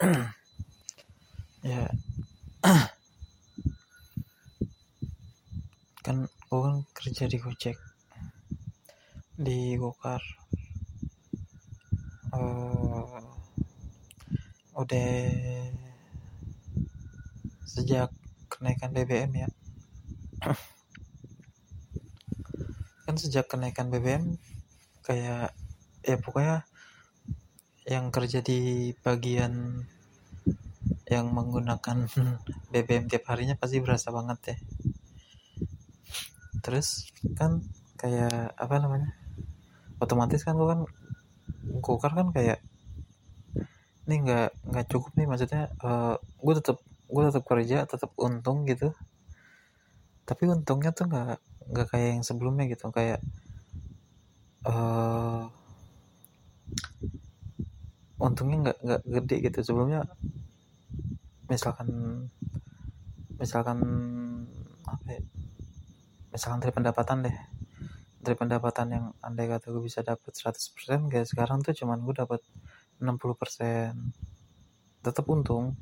ya. Kan gue kan kerja di Gojek. Di Gokar. Uh, udah sejak kenaikan BBM ya. Kan sejak kenaikan BBM kayak ya pokoknya yang kerja di bagian yang menggunakan BBM tiap harinya pasti berasa banget ya. Terus kan kayak apa namanya otomatis kan gue kan gokar kan kayak ini nggak nggak cukup nih maksudnya uh, gue tetap gue tetap kerja tetap untung gitu. Tapi untungnya tuh nggak nggak kayak yang sebelumnya gitu kayak uh, untungnya nggak nggak gede gitu. Sebelumnya misalkan misalkan apa ya, misalkan dari pendapatan deh. Dari pendapatan yang andai kata gue bisa dapat 100% kayak sekarang tuh cuman gue dapat 60% tetap untung.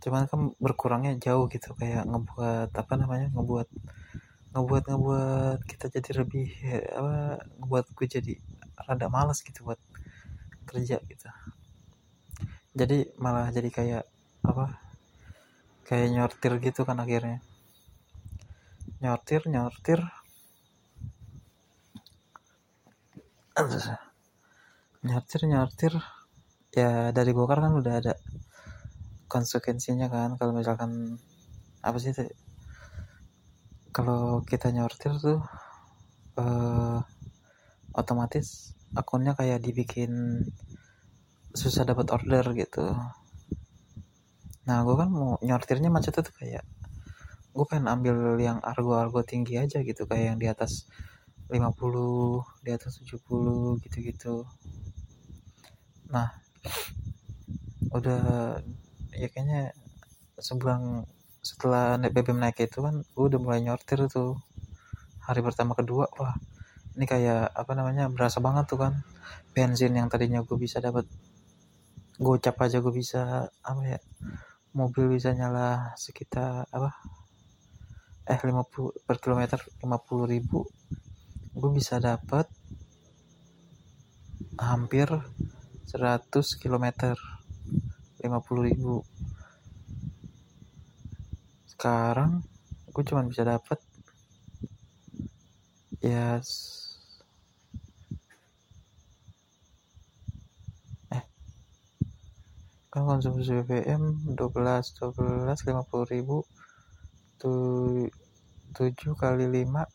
Cuman kan berkurangnya jauh gitu kayak ngebuat apa namanya ngebuat ngebuat ngebuat kita jadi lebih ya, apa ngebuat gue jadi rada malas gitu buat kerja gitu. Jadi malah jadi kayak apa kayak nyortir gitu kan akhirnya. Nyortir nyortir. Nyortir nyortir. Ya dari bokar kan udah ada konsekuensinya kan. Kalau misalkan apa sih kalau kita nyortir tuh uh, otomatis akunnya kayak dibikin susah dapat order gitu. Nah gue kan mau nyortirnya macet tuh kayak gue pengen ambil yang argo-argo tinggi aja gitu kayak yang di atas 50 di atas 70 gitu-gitu. Nah udah ya kayaknya sebulan setelah BBM naik itu kan gue udah mulai nyortir tuh. Hari pertama kedua wah ini kayak apa namanya berasa banget tuh kan bensin yang tadinya gue bisa dapat gocap aja gue bisa apa ya mobil bisa nyala sekitar apa eh 50 per kilometer 50 ribu gue bisa dapat hampir 100 km 50 ribu. Sekarang gue cuma bisa dapat ya eh kan konsumsi BBM 12 12 50 ribu. Tuh 7 kali 5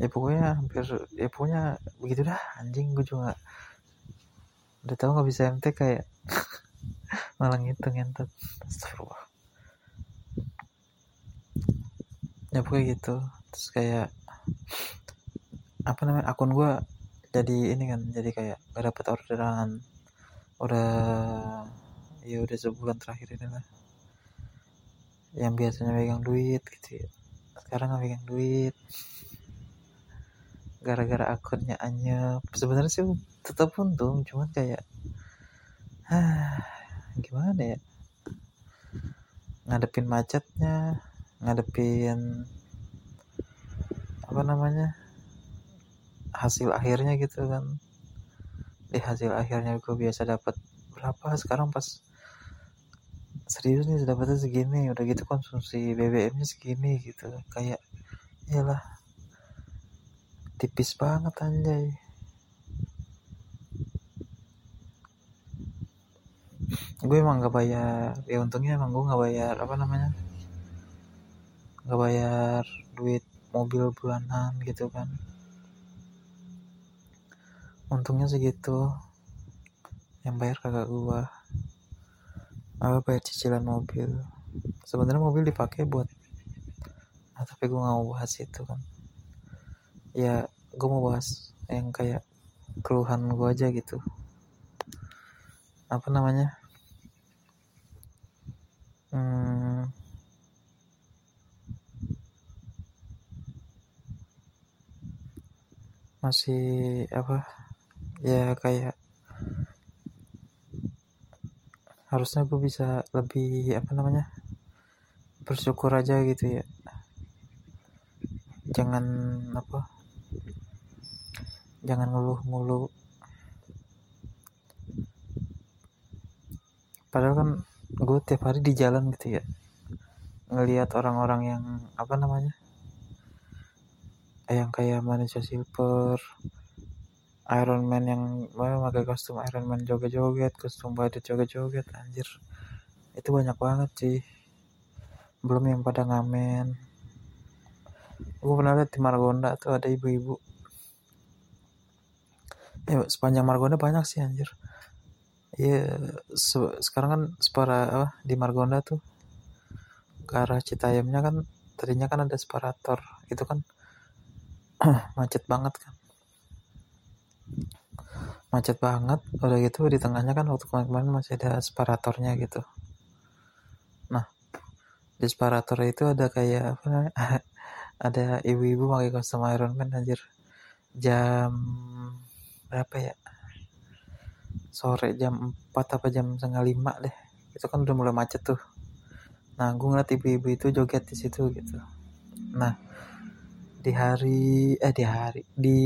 ya pokoknya hampir ya pokoknya begitu dah anjing gue juga udah tau nggak bisa MT kayak malah ngitung ngentot. Astagfirullah. Ya pokoknya gitu. Terus kayak apa namanya akun gue jadi ini kan jadi kayak gak dapet orderan. Udah ya udah sebulan terakhir ini lah. Yang biasanya megang duit gitu ya. Sekarang nggak megang duit. Gara-gara akunnya anyep. Sebenarnya sih tetap untung cuman kayak ah gimana ya? Ngadepin macetnya ngadepin apa namanya hasil akhirnya gitu kan. Di hasil akhirnya gue biasa dapat berapa? Sekarang pas serius nih dapetnya segini. Udah gitu konsumsi BBM nya segini gitu. Kayak iyalah tipis banget anjay. Gue emang gak bayar ya untungnya emang gue gak bayar apa namanya gak bayar duit mobil bulanan gitu kan untungnya segitu yang bayar kakak gue apa bayar cicilan mobil. Sebenarnya mobil dipakai buat nah, tapi gue gak mau bahas itu kan. Ya gue mau bahas yang kayak keluhan gue aja gitu. Apa namanya? Hmm, masih apa ya kayak harusnya gue bisa lebih apa namanya bersyukur aja gitu ya. Jangan apa jangan ngeluh mulu. Padahal kan gue tiap hari di jalan gitu ya ngelihat orang-orang yang apa namanya yang kayak manusia silver Iron Man yang mana pakai kostum Iron Man joget-joget kostum badut joget-joget anjir. Itu banyak banget sih. Belum yang pada ngamen. Gue pernah lihat di Margonda tuh ada ibu-ibu. Ya sepanjang Margonda banyak sih anjir. Iya, se sekarang kan separa apa di Margonda tuh ke arah Citayamnya kan tadinya kan ada separator. Itu kan macet banget kan macet banget. Udah gitu di tengahnya kan waktu kemarin-kemarin masih ada separatornya gitu. Nah di separator itu ada kayak apa namanya ada ibu-ibu pakai kostum Iron Man anjir. Jam berapa ya? Sore jam 4 apa jam setengah lima deh. Itu kan udah mulai macet tuh. Nah gue ngeliat ibu-ibu itu joget di situ gitu. Nah di hari eh di hari di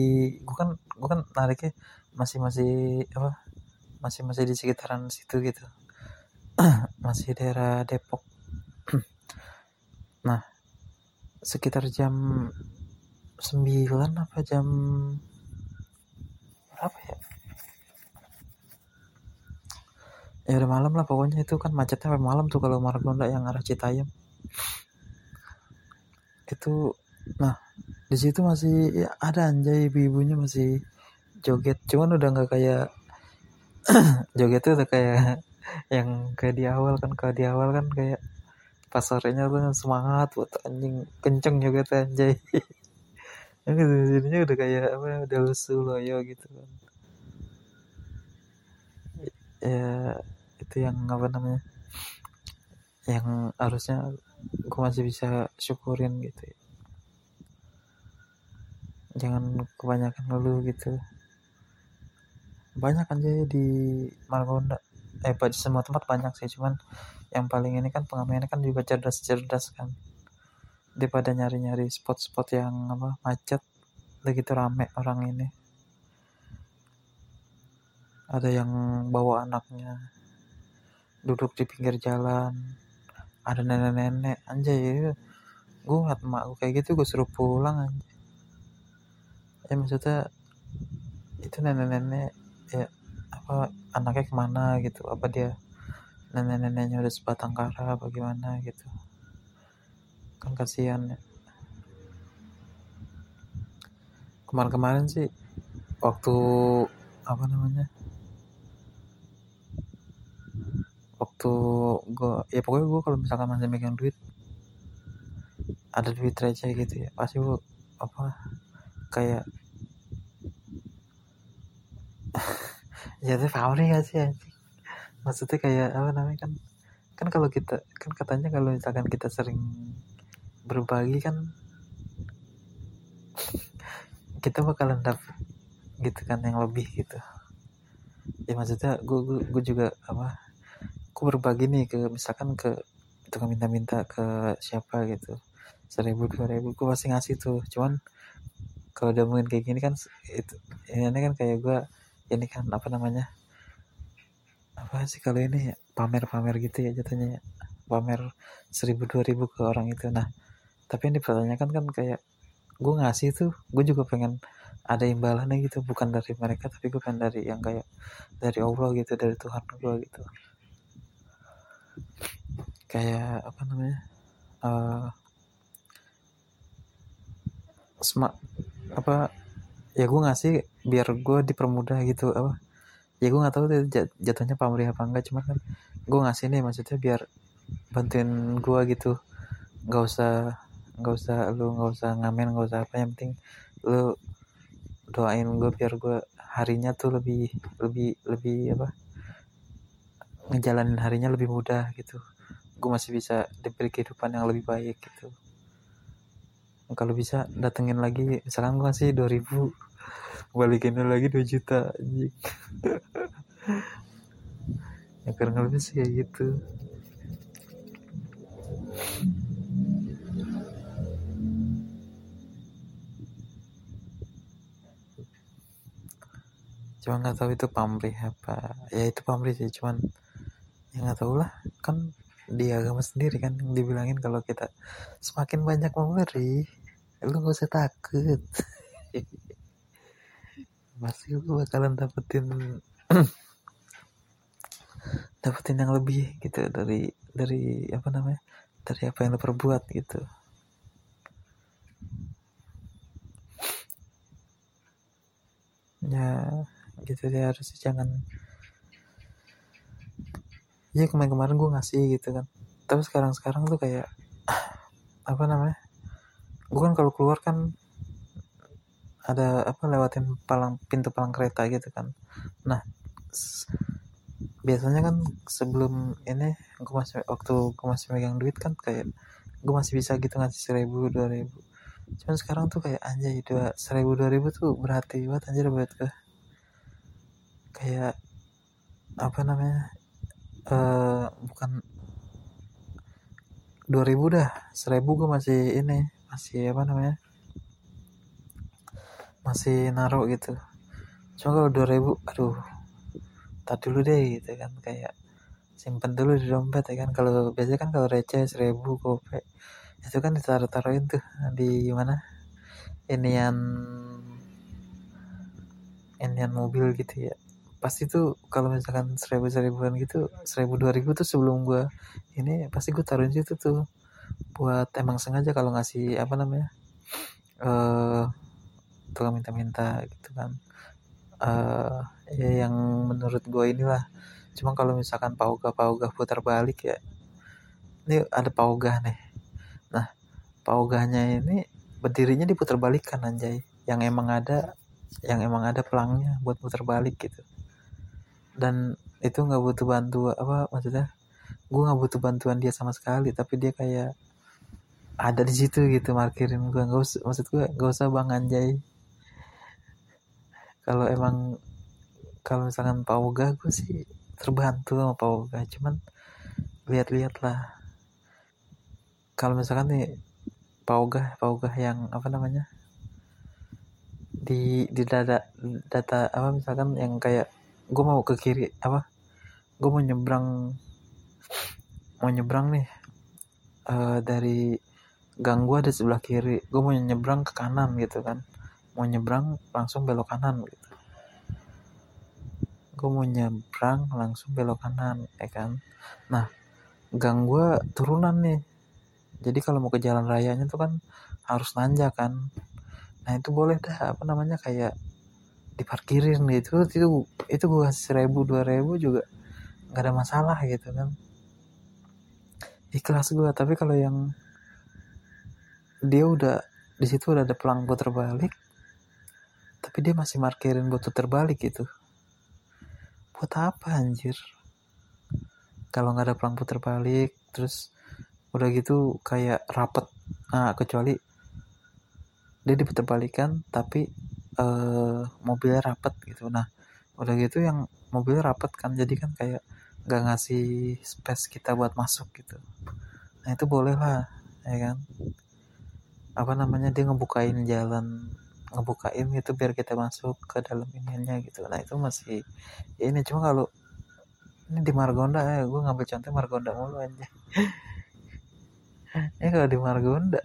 gue kan gue kan nariknya masih masih apa masih masih di sekitaran situ gitu. Masih daerah Depok. Nah sekitar jam 9 apa jam berapa ya? Ya udah malam lah pokoknya. Itu kan macetnya sampai malam tuh kalau Margonda yang arah Citayam. Itu nah di situ masih ya, ada anjay ibu-ibunya masih joget. Cuman udah nggak kayak joget tuh udah kayak yang kayak di awal kan. Kalau di awal kan kayak pas sorenya tuh semangat buat anjing kenceng joget anjay. Yang sininya udah kayak apa udah lusuh loyo gitu kan. Ya itu yang apa namanya yang harusnya gue masih bisa syukurin gitu ya. Jangan kebanyakan ngeluh gitu. Banyak aja di Margonda. Eh di semua tempat banyak sih cuman yang paling ini kan pengamennya kan juga cerdas-cerdas kan. Daripada nyari-nyari spot-spot yang apa macet begitu rame orang ini. Ada yang bawa anaknya duduk di pinggir jalan. Ada nenek-nenek anjay ya. gue ngeliat emak gue kayak gitu gue suruh pulang anjay ya maksudnya itu nenek-nenek ya apa anaknya ke mana gitu? Apa dia nenek-neneknya udah sebatang kara apa gimana gitu? Kan kasihan ya. Kemarin-kemarin sih waktu apa namanya? Waktu gue ya pokoknya gue kalau misalkan masih megang duit ada duit receh gitu ya. Pasti gue apa kayak ya itu pamri gak sih anjing? Maksudnya kayak apa namanya kan kan kalau kita kan katanya kalau misalkan kita sering berbagi kan kita bakalan dapet gitu kan yang lebih gitu. Ya maksudnya gue gue juga apa aku berbagi nih ke misalkan ke tukang minta-minta ke siapa gitu. Seribu dua ribu gue pasti ngasih tuh. Cuman kalau udah mungkin kayak gini kan itu ini kan kayak gue ini kan apa namanya apa sih kalau ini ya pamer-pamer gitu ya jatuhnya ya. pamer seribu dua ribu ke orang itu nah tapi yang dipertanyakan kan kayak gue ngasih tuh gue juga pengen ada imbalannya gitu bukan dari mereka tapi gue pengen dari yang kayak dari Allah gitu dari Tuhan gue gitu kayak apa namanya uh, smart apa ya gue ngasih biar gue dipermudah gitu apa? Ya gue nggak tahu tuh jatuhnya pamrih apa enggak cuma kan gue ngasih nih maksudnya biar bantuin gue gitu. Nggak usah nggak usah lu nggak usah ngamen nggak usah apa yang penting lu doain gue biar gue harinya tuh lebih lebih lebih apa? Ngejalanin harinya lebih mudah gitu. Gue masih bisa diberi kehidupan yang lebih baik gitu kalau bisa datengin lagi misalkan gue kasih 2000 balikin lagi 2 juta ya kurang lebih sih kayak gitu. Cuma nggak tahu itu pamrih apa. Ya itu pamrih sih cuman ya nggak tahu lah. Kan di agama sendiri kan dibilangin kalau kita semakin banyak memberi lu gak usah takut. Pasti lu bakalan dapetin dapetin yang lebih gitu dari dari apa namanya dari apa yang lo perbuat gitu. Ya gitu ya harus jangan ya kemarin-kemarin gue ngasih gitu kan. Tapi sekarang-sekarang tuh kayak apa namanya gue kan kalau keluar kan ada apa lewatin palang pintu palang kereta gitu kan. Nah biasanya kan sebelum ini gue masih waktu gue masih megang duit kan kayak gue masih bisa gitu ngasih seribu dua ribu. Cuman sekarang tuh kayak anjay dua seribu dua ribu tuh berarti banget anjir buat gue kayak apa namanya uh, bukan dua ribu dah. Seribu gue masih ini masih apa namanya? Masih naruh gitu. Cuma kalau dua ribu aduh tak dulu deh gitu kan. Kayak simpen dulu di dompet ya kan. Kalau biasanya kan kalau receh seribu gope itu kan ditaruh taruhin tuh di mana? Inian inian mobil gitu ya pasti tuh kalau misalkan seribu seribuan gitu seribu dua ribu tuh sebelum gua ini pasti gue taruhin situ tuh. Buat emang sengaja kalau ngasih apa namanya eh uh, tukang minta-minta gitu kan. Uh, ya yang menurut gue inilah. Cuma kalau misalkan pauga pauga putar balik ya ini ada paugah nih. Paugahnya ini berdirinya diputar balikan anjay. Yang emang ada yang emang ada pelangnya buat putar balik gitu dan itu nggak butuh bantu apa maksudnya gue nggak butuh bantuan dia sama sekali tapi dia kayak ada di situ gitu markirin gue nggak usah maksud gue nggak usah bang anjay. Kalau emang kalau misalkan pauga gue sih terbantu sama pauga cuman lihat-lihat lah. Kalau misalkan nih paugah paugah yang apa namanya di di data data apa misalkan yang kayak gue mau ke kiri apa? Gue mau nyebrang mau nyebrang nih. Uh, dari gang gue ada sebelah kiri gue mau nyebrang ke kanan gitu kan. Mau nyebrang langsung belok kanan gitu. Gue mau nyebrang langsung belok kanan ya kan? Nah gang gue turunan nih. Jadi kalau mau ke jalan rayanya tuh kan harus nanjak kan. Nah itu boleh dah apa namanya kayak diparkirin gitu. Itu itu gue kasih seribu dua ribu juga nggak ada masalah gitu kan. Ikhlas gue tapi kalau yang dia udah di situ udah ada pelang putar balik tapi dia masih markirin buat terbalik gitu. Buat apa anjir? Kalau nggak ada pelang putar balik terus udah gitu kayak rapet. Nah kecuali dia diputar balikan tapi uh, mobilnya rapet gitu. Nah udah gitu yang mobilnya rapet kan jadi kan kayak nggak ngasih space kita buat masuk gitu. Nah itu boleh lah ya kan? Apa namanya dia ngebukain jalan ngebukain gitu biar kita masuk ke dalam ininya gitu. Nah itu masih ya ini cuma kalau ini di Margonda ya gue ngambil contoh Margonda mulu aja ini kalau di Margonda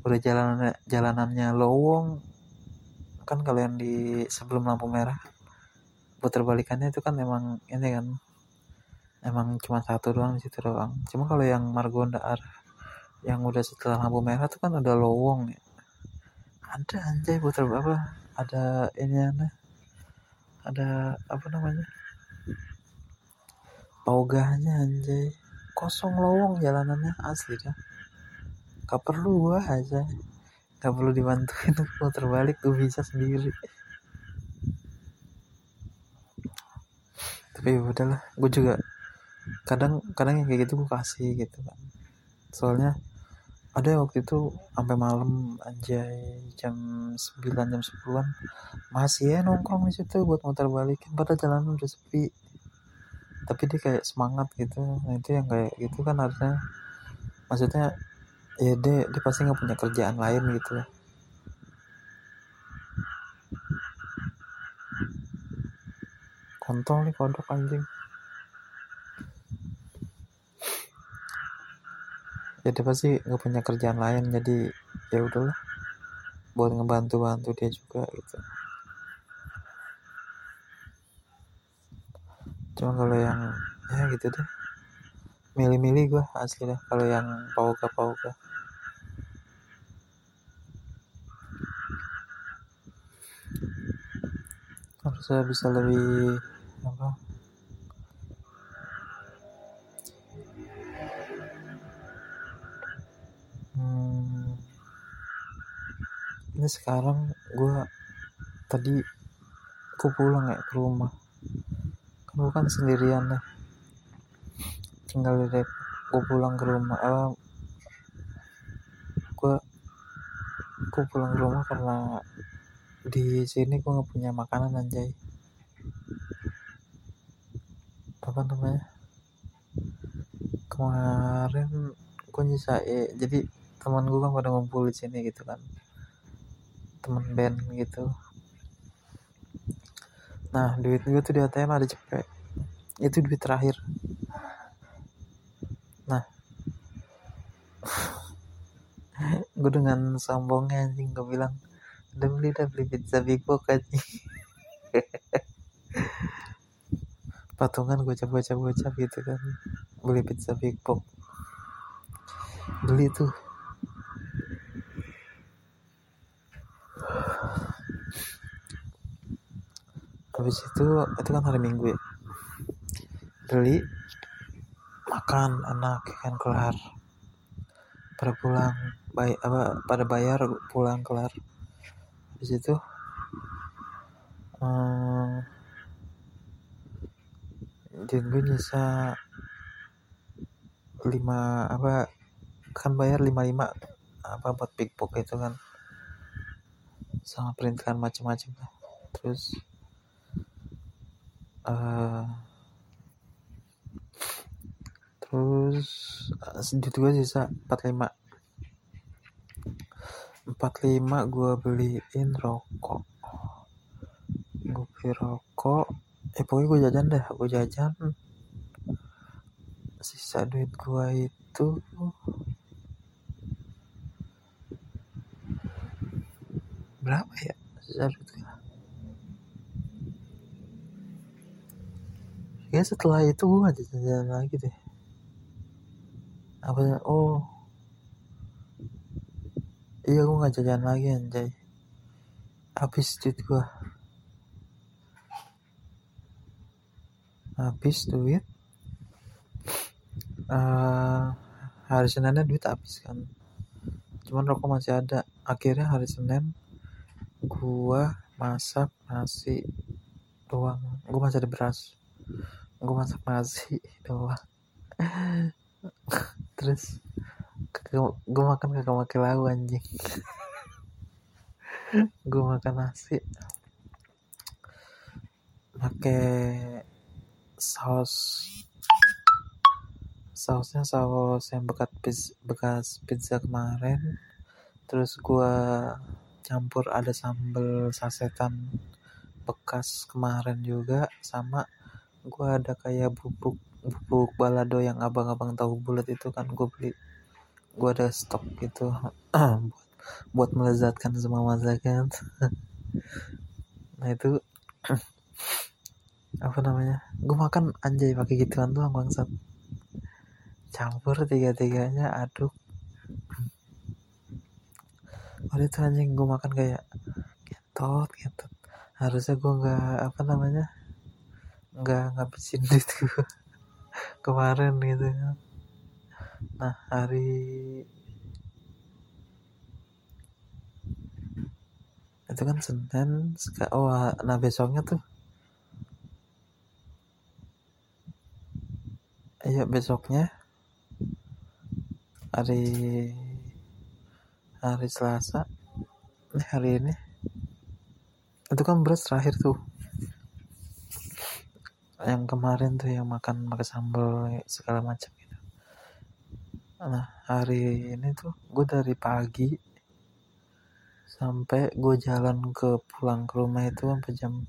udah jalanannya jalanannya lowong kan kalau di sebelum lampu merah putar balikannya itu kan emang ini kan emang cuma satu doang di situ doang. Cuma kalau yang Margonda arah yang udah setelah lampu merah tuh kan ada lowong ya. Ada anjay putar apa ada ini ada ada apa namanya paugahnya anjay. Kosong lowong jalanannya asli kan. Gak perlu gua aja gak perlu dibantuin mau terbalik gue bisa sendiri. Tapi ya udahlah gue juga kadang kadang yang kayak gitu gue kasih gitu kan. Soalnya ada waktu itu sampai malam anjay jam 9 jam 10an masih ya nongkrong di situ buat muter balikin padahal jalan udah sepi. Tapi dia kayak semangat gitu. Nah itu yang kayak gitu kan harusnya maksudnya ya dia dia pasti nggak punya kerjaan lain gitu kontol nih kodok anjing. Ya dia pasti nggak punya kerjaan lain jadi ya udahlah. Buat ngebantu bantu dia juga gitu. Cuma kalau yang ya gitu deh milih-milih gue asli dah kalau yang pauga pauga harusnya bisa lebih apa? Hmm, ini sekarang gue tadi aku pulang ya ke rumah. Kan gue kan sendirian nih tinggal di Depok gue pulang ke rumah apa gue gue pulang ke rumah karena di sini gue nggak punya makanan anjay. Apa namanya? Kemarin gue nyisa eh, jadi teman gue kan pada ngumpul di sini gitu kan. Temen band gitu. Nah duit gue tuh di ATM ada cepet. Itu duit terakhir nah gue dengan sombongnya anjing gue bilang udah beli udah beli pizza big box anjing. Patungan gue coba coba coba gitu kan. Beli pizza big box beli tuh. Habis itu itu kan hari minggu ya. Beli makan enak kan kelar. Pada baik apa pada bayar pulang kelar. Habis itu hmm, dan gue nyisa lima apa kan bayar lima lima apa buat box itu kan. Sama perintilan macam-macam lah. Terus uh, terus sedikit gue sisa 45 45 gue beliin rokok. Gue beli rokok. Eh pokoknya gue jajan dah gue jajan. Sisa duit gue itu. Berapa ya sisa duit gue ya setelah itu gue gak jajan lagi deh. Apa ya? Oh iya gue gak jajan lagi anjay. Habis duit gue habis duit. Uh, hari Seninnya duit habis kan. Cuman rokok masih ada. Akhirnya hari Senin gua masak nasi doang. Gua masih ada beras. Gua masak nasi doang. Terus gue makan kagak pakai lauk anjing. Gue makan nasi. Pakai saus. Sausnya saus yang bekas pizza, bekas pizza kemarin. Terus gue campur ada sambal sasetan bekas kemarin juga sama gue ada kayak bubuk bubuk balado yang abang-abang tahu bulat itu kan gue beli gue ada stok gitu. Buat buat melezatkan semua masakan. Nah itu apa namanya gue makan anjay pakai gituan doang bangsat. Campur tiga-tiganya aduk. Waktu itu anjing gue makan kayak gentot gentot harusnya gue nggak apa namanya nggak ngabisin duit gue kemarin gitu nah hari itu kan Senin oh nah besoknya tuh iya besoknya hari hari Selasa ini hari ini itu kan beras terakhir tuh. Yang kemarin tuh yang makan makan sambal segala macam nah hari ini tuh? Gue dari pagi sampai gue jalan ke pulang ke rumah itu sampai jam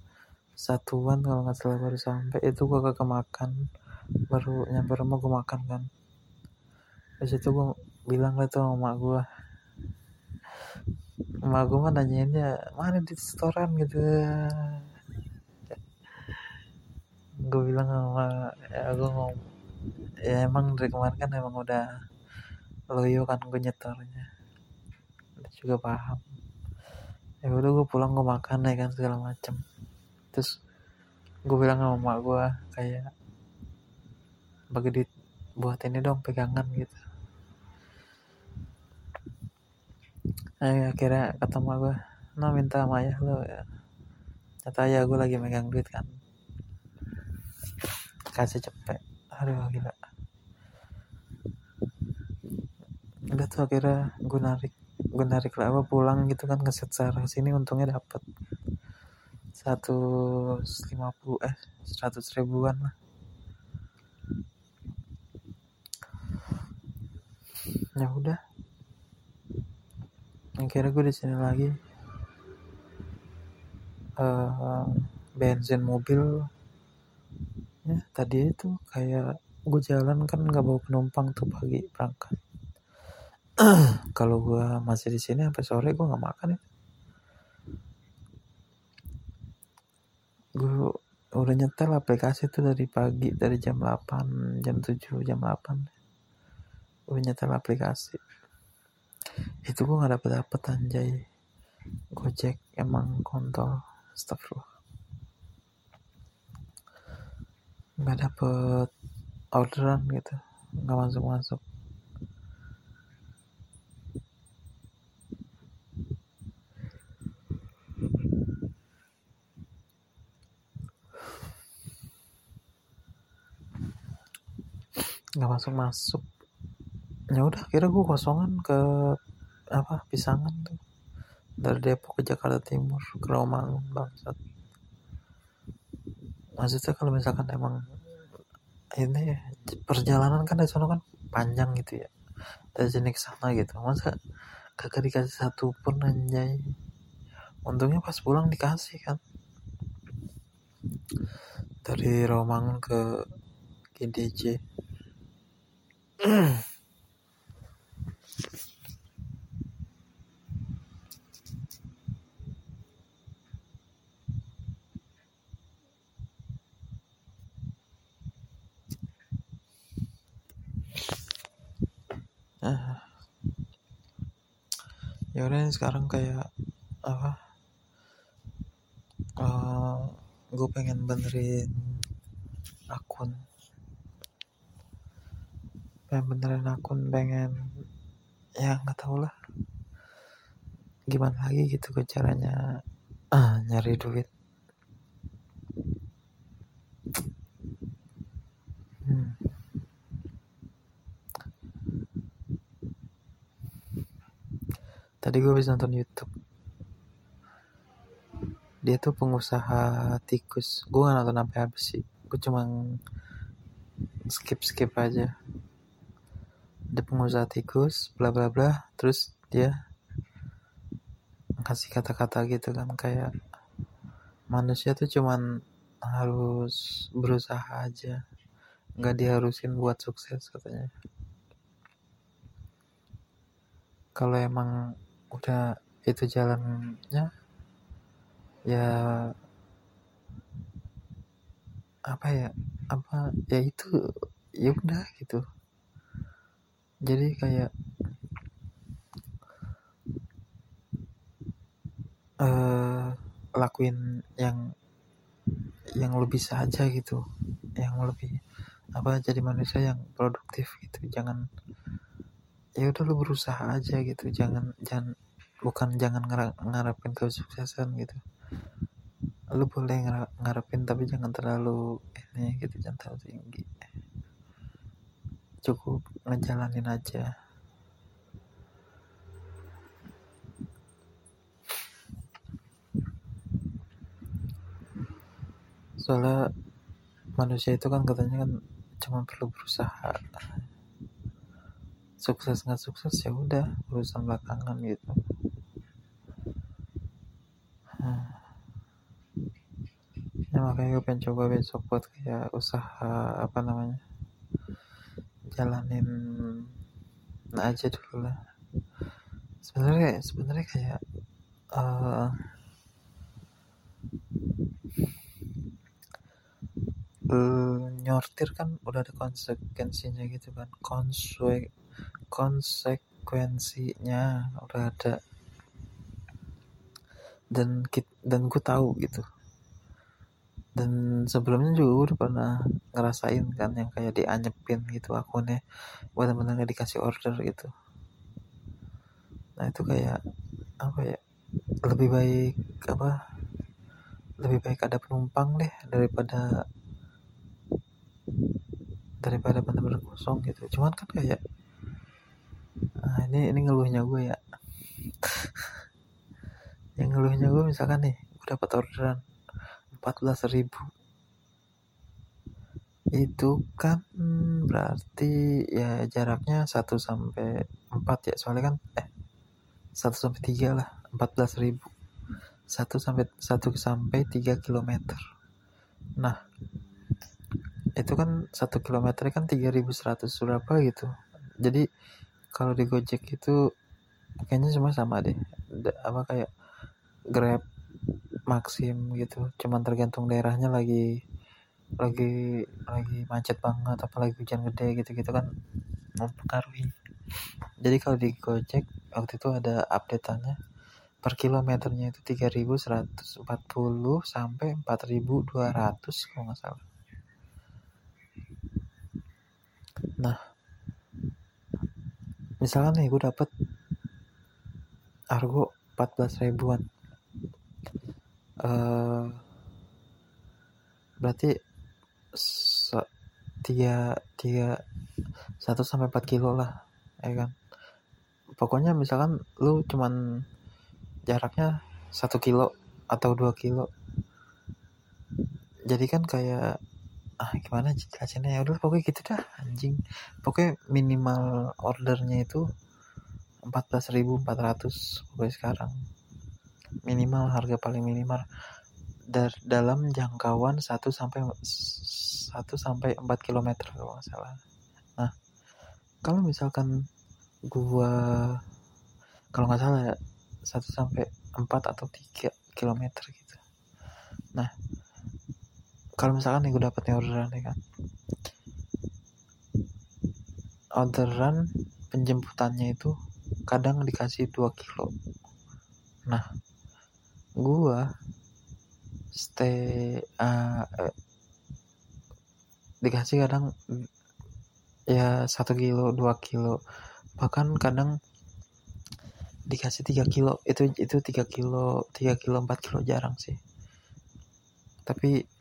satuan kalau nggak salah baru sampai. Itu gue kagak makan. Baru nyampe rumah gue makan kan. Terus itu gue bilang lah tuh sama gue emak gue mah nanyainnya mana di restoran? Gitu. Gue bilang sama ya gue ngomong ya emang dari kemarin kan emang udah loyo kan gue nyetornya. Dia juga paham. Ya udah gue pulang gue makan ya kan segala macem. Terus gue bilang sama emak gue kayak bagi duit buat ini dong pegangan gitu. Eh akhirnya kata emak gue nah minta sama ayah lo ya. Kata ayah gue lagi megang duit kan. Kasih cepet. Aduh gila udah tuh akhirnya gue narik gue narik lah apa pulang gitu kan ke secara sini untungnya lima puluh eh seratus ribuan lah. Ya udah. Akhirnya gue di sini lagi. Uh, bensin mobil. Ya tadi itu kayak gue jalan kan nggak bawa penumpang tuh pagi berangkat kalau gue masih di sini sampai sore gue nggak makan ya. Gue udah nyetel aplikasi tuh dari pagi dari jam 8 jam 7 jam 8 gue nyetel aplikasi. Itu gue nggak dapet dapet anjay. Gojek emang kontol astagfirullah. Nggak dapet orderan gitu. Nggak masuk masuk nggak masuk masuk. Ya udah kira gue kosongan ke apa pisangan tuh. Dari Depok ke Jakarta Timur ke Romangun bangsat. Maksudnya kalau misalkan emang ini perjalanan kan dari sana kan panjang gitu ya. Dari sini ke sana gitu. Masa kagak dikasih satu pun anjay. Untungnya pas pulang dikasih kan. Dari Romangun ke GDJ ah. ya udah sekarang kayak apa uh, eh, gue pengen benerin akun pengen benerin akun pengen ya nggak tau lah. Gimana lagi gitu ke caranya ah, nyari duit. Hmm. tadi gue bisa nonton YouTube. Dia tuh pengusaha tikus. Gue gak nonton sampai habis sih. Gue cuma skip skip aja dia pengusaha tikus bla bla bla. Terus dia kasih kata-kata gitu kan kayak manusia tuh cuman harus berusaha aja. Nggak diharusin buat sukses katanya. Kalau emang udah itu jalannya ya apa ya apa ya itu ya udah gitu jadi kayak uh, lakuin yang yang lebih saja gitu. Yang lebih apa jadi manusia yang produktif gitu. Jangan ya udah lu berusaha aja gitu. Jangan jangan bukan jangan ngarepin kesuksesan gitu. Lu boleh ngarepin tapi jangan terlalu ini gitu jangan terlalu tinggi cukup ngejalanin aja. Soalnya manusia itu kan katanya kan cuma perlu berusaha. Sukses nggak sukses ya udah urusan belakangan gitu. Hmm. ya makanya gue pengen coba besok buat kayak usaha apa namanya jalanin aja dulu lah. Sebenarnya sebenarnya kayak uh, nyortir kan udah ada konsekuensinya gitu kan. Konsue konsekuensinya udah ada. Dan dan gue tahu gitu dan sebelumnya juga udah pernah ngerasain kan yang kayak dianyepin gitu akunnya benar-benar nggak dikasih order gitu. Nah itu kayak apa ya lebih baik apa lebih baik ada penumpang deh daripada daripada benar-benar kosong gitu. Cuman kan kayak nah ini ini ngeluhnya gue ya. Yang ngeluhnya gue misalkan nih gue dapat orderan 14 ribu. Itu kan berarti ya jaraknya 1 sampai 4 ya soalnya kan eh 1 sampai 3 lah 14 ribu. 1 sampai 1 sampai 3 kilometer. Nah itu kan 1 kilometer kan 3100 berapa gitu. Jadi kalau di Gojek itu kayaknya semua sama deh. Apa kayak Grab Maxim gitu. Cuman tergantung daerahnya lagi lagi lagi macet banget apalagi hujan gede gitu-gitu kan mempengaruhi. Jadi kalau di Gojek waktu itu ada updateannya. Per kilometernya itu 3140 sampai 4200 kalau nggak salah. Nah misalkan nih gue dapet argo 14 ribuan uh, berarti tiga tiga satu sampai empat kilo lah ya kan? Pokoknya misalkan lu cuman jaraknya satu kilo atau dua kilo. Jadi kan kayak ah gimana jelasinnya? Ya udah pokoknya gitu dah anjing. Pokoknya minimal ordernya itu 14.400 pokoknya sekarang minimal harga paling minimal. Dari dalam jangkauan 1 sampai 1 sampai 4 km kalau nggak salah. Nah kalau misalkan gua kalau nggak salah ya 1 sampai 4 atau 3 km gitu. Nah kalau misalkan nih gue dapet nih orderan ya kan. Orderan penjemputannya itu kadang dikasih 2 kilo. Nah gue stay uh, eh, dikasih kadang ya satu kilo dua kilo. Bahkan kadang dikasih tiga kilo itu itu tiga kilo tiga kilo empat kilo jarang sih. Tapi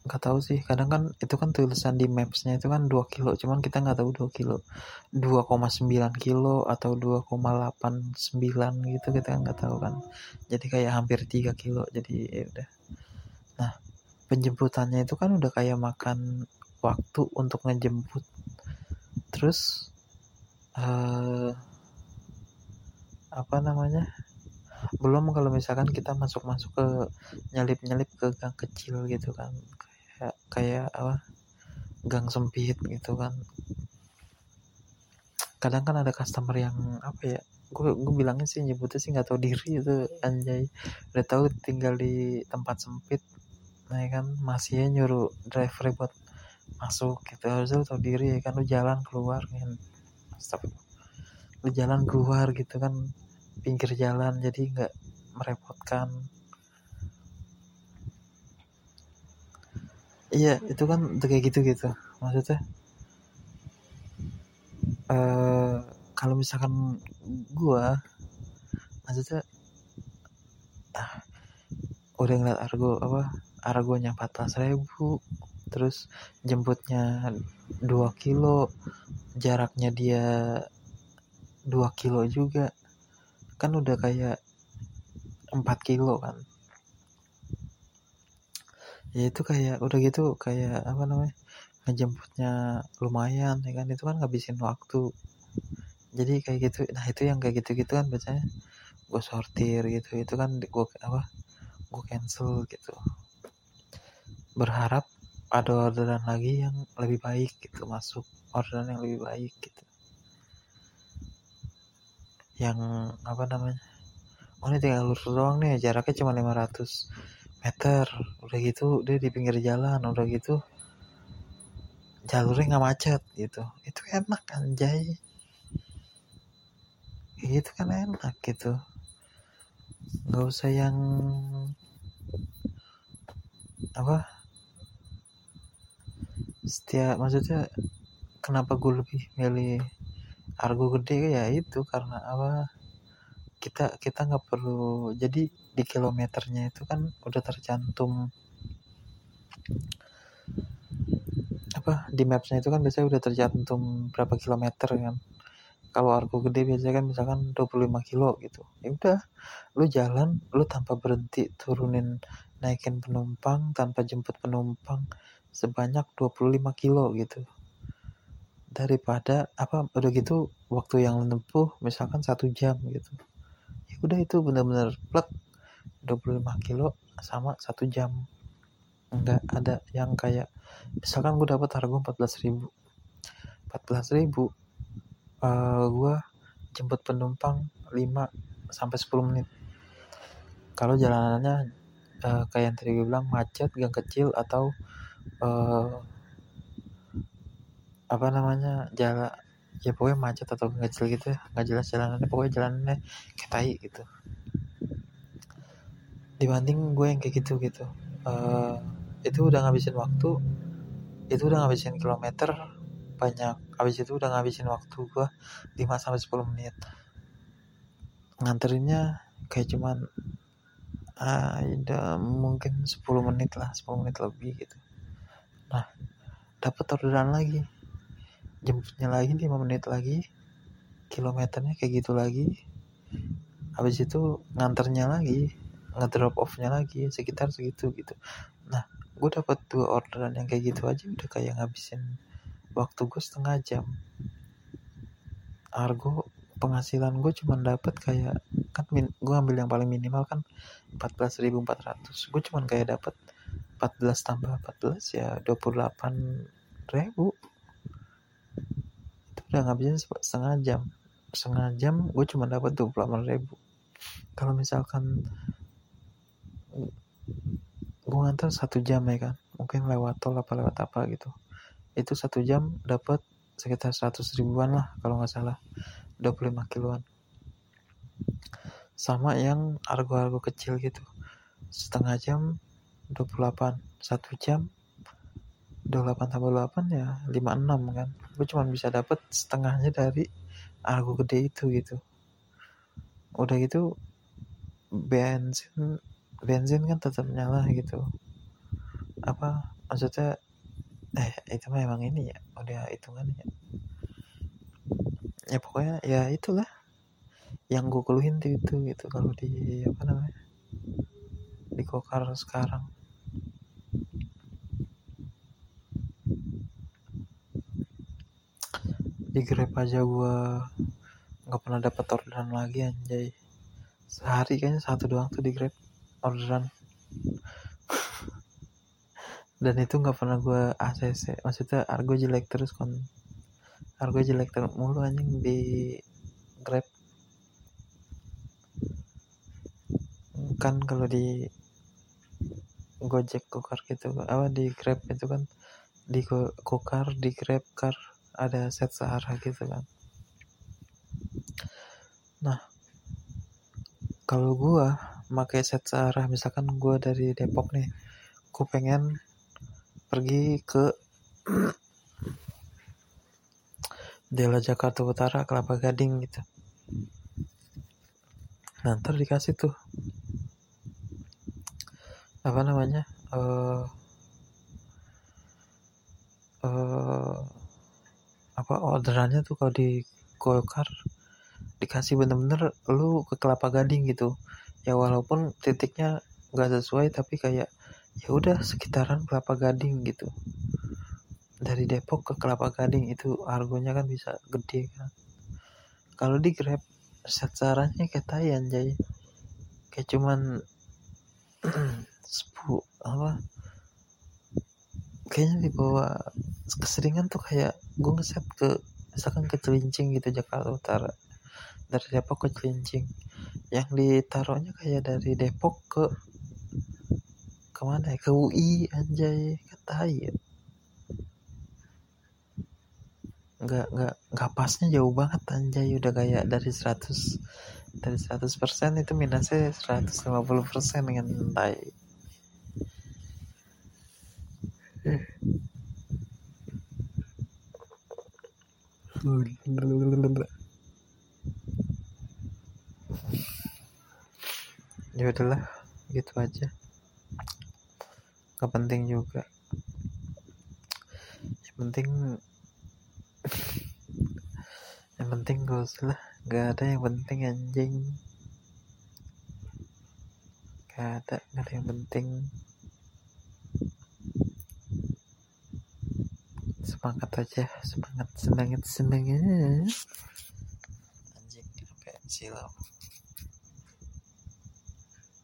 nggak tahu sih. Kadang kan itu kan tulisan di mapsnya itu kan 2 kilo cuman kita nggak tahu 2 kilo. 2,9 kilo atau 2,89 gitu kita nggak tahu kan. Jadi kayak hampir 3 kilo jadi ya udah. Nah penjemputannya itu kan udah kayak makan waktu untuk ngejemput. Terus uh, apa namanya? Belum kalau misalkan kita masuk-masuk ke nyelip-nyelip ke gang kecil gitu kan kayak apa gang sempit gitu kan. Kadang kan ada customer yang apa ya gue gue bilangnya sih nyebutnya sih nggak tahu diri itu anjay. Udah tahu tinggal di tempat sempit nah ya kan masih ya nyuruh driver buat masuk gitu. Harusnya lu tahu diri ya kan lu jalan keluar kan. Stop lu jalan keluar gitu kan pinggir jalan jadi nggak merepotkan iya itu kan kayak gitu gitu maksudnya uh, kalau misalkan gua maksudnya ah, udah ngeliat argo apa argonya 14 ribu terus jemputnya 2 kilo jaraknya dia 2 kilo juga. Kan udah kayak 4 kilo kan ya itu kayak udah gitu kayak apa namanya ngejemputnya lumayan ya kan? Itu kan ngabisin waktu. Jadi kayak gitu nah itu yang kayak gitu gitu kan biasanya. Gue sortir gitu itu kan gue apa gue cancel gitu. Berharap ada orderan lagi yang lebih baik gitu masuk orderan yang lebih baik gitu. Yang apa namanya oh ini tinggal lurus doang nih jaraknya cuma 500 meter. Udah gitu dia di pinggir jalan udah gitu. Jalurnya nggak macet gitu. Itu enak anjay. Itu kan enak gitu. Nggak usah yang apa? Setiap maksudnya kenapa gue lebih milih argo gede? Ya itu karena apa kita kita nggak perlu jadi di kilometernya itu kan udah tercantum. Apa di mapsnya itu kan biasanya udah tercantum berapa kilometer kan. Kalau argo gede biasanya kan misalkan 25 kilo gitu. Ya udah lu jalan lu tanpa berhenti turunin naikin penumpang tanpa jemput penumpang sebanyak 25 kilo gitu. Daripada apa udah gitu waktu yang menempuh misalkan satu jam gitu udah itu bener-bener plek. 25 kilo sama satu jam. Enggak ada yang kayak misalkan gue dapat harga 14 ribu. 14 ribu uh, gue jemput penumpang 5 sampai 10 menit. Kalau jalanannya uh, kayak yang tadi gue bilang macet gang kecil atau uh, apa namanya jalan ya pokoknya macet atau kecil gitu ya. Nggak jelas jalanannya. Pokoknya jalanannya kayak tai gitu. Dibanding gue yang kayak gitu gitu. Uh, itu udah ngabisin waktu. Itu udah ngabisin kilometer banyak. Habis itu udah ngabisin waktu gue 5 sampai 10 menit. Nganterinnya kayak cuman ada mungkin 10 menit lah 10 menit lebih gitu. Nah dapat orderan lagi jemputnya lagi 5 menit lagi. Kilometernya kayak gitu lagi. Habis itu nganternya lagi ngedrop offnya lagi sekitar segitu gitu. Nah gue dapat dua orderan yang kayak gitu aja udah kayak ngabisin waktu gue setengah jam. Argo penghasilan gue cuma dapat kayak kan gue ambil yang paling minimal kan 14.400 gue cuma kayak dapat 14 tambah 14 ya 28 ribu udah ngabisin setengah jam. Setengah jam gue cuma dapat 28 ribu. Kalau misalkan gue ngantar satu jam ya kan. Mungkin lewat tol apa lewat apa gitu. Itu satu jam dapat sekitar 100 ribuan lah kalau nggak salah. 25 kiloan. Sama yang argo-argo kecil gitu. Setengah jam 28 satu jam 28 tambah 8 ya 56 kan. Gue cuma bisa dapat setengahnya dari argo gede itu gitu. Udah gitu bensin bensin kan tetap nyala gitu. Apa maksudnya eh itu mah emang ini ya udah hitungannya. Ya ya pokoknya ya itulah yang gue keluhin tuh itu gitu kalau di apa namanya di kokar sekarang di grab aja gue nggak pernah dapat orderan lagi anjay. Sehari kayaknya satu doang tuh di grab orderan. Dan itu nggak pernah gue ACC maksudnya argo jelek terus kon. Argo jelek terus mulu anjing di grab. Kan kalau di gojek kokar gitu apa di grab itu kan di kokar di grab car ada set searah gitu kan. Nah kalau gua pakai set searah misalkan gua dari Depok nih gua pengen pergi ke Dela Jakarta Utara Kelapa Gading gitu. Ntar dikasih tuh apa namanya orderannya tuh kalau di Golkar dikasih bener-bener lu ke Kelapa Gading gitu. Ya walaupun titiknya nggak sesuai tapi kayak ya udah sekitaran Kelapa Gading gitu. Dari Depok ke Kelapa Gading itu harganya kan bisa gede kan. Kalau di Grab sasarannya kayak tai anjay. Kayak cuman sepuluh apa? Kayaknya dibawa keseringan tuh kayak gue ngeset ke misalkan ke Celincing gitu Jakarta Utara. Dari Depok ke Celincing yang ditaruhnya kayak dari Depok ke ke mana ya? Ke UI anjay. Kata ya. Nggak nggak nggak pasnya jauh banget anjay. Udah kayak dari 100 dari 100 persen itu minusnya 150 persen dengan tai ya udahlah gitu aja. Gak penting juga. Yang penting yang penting gak usah lah. Gak ada yang penting anjing. Gak ada gak ada yang penting semangat aja semangat semangat semangat. Anjing sampai silau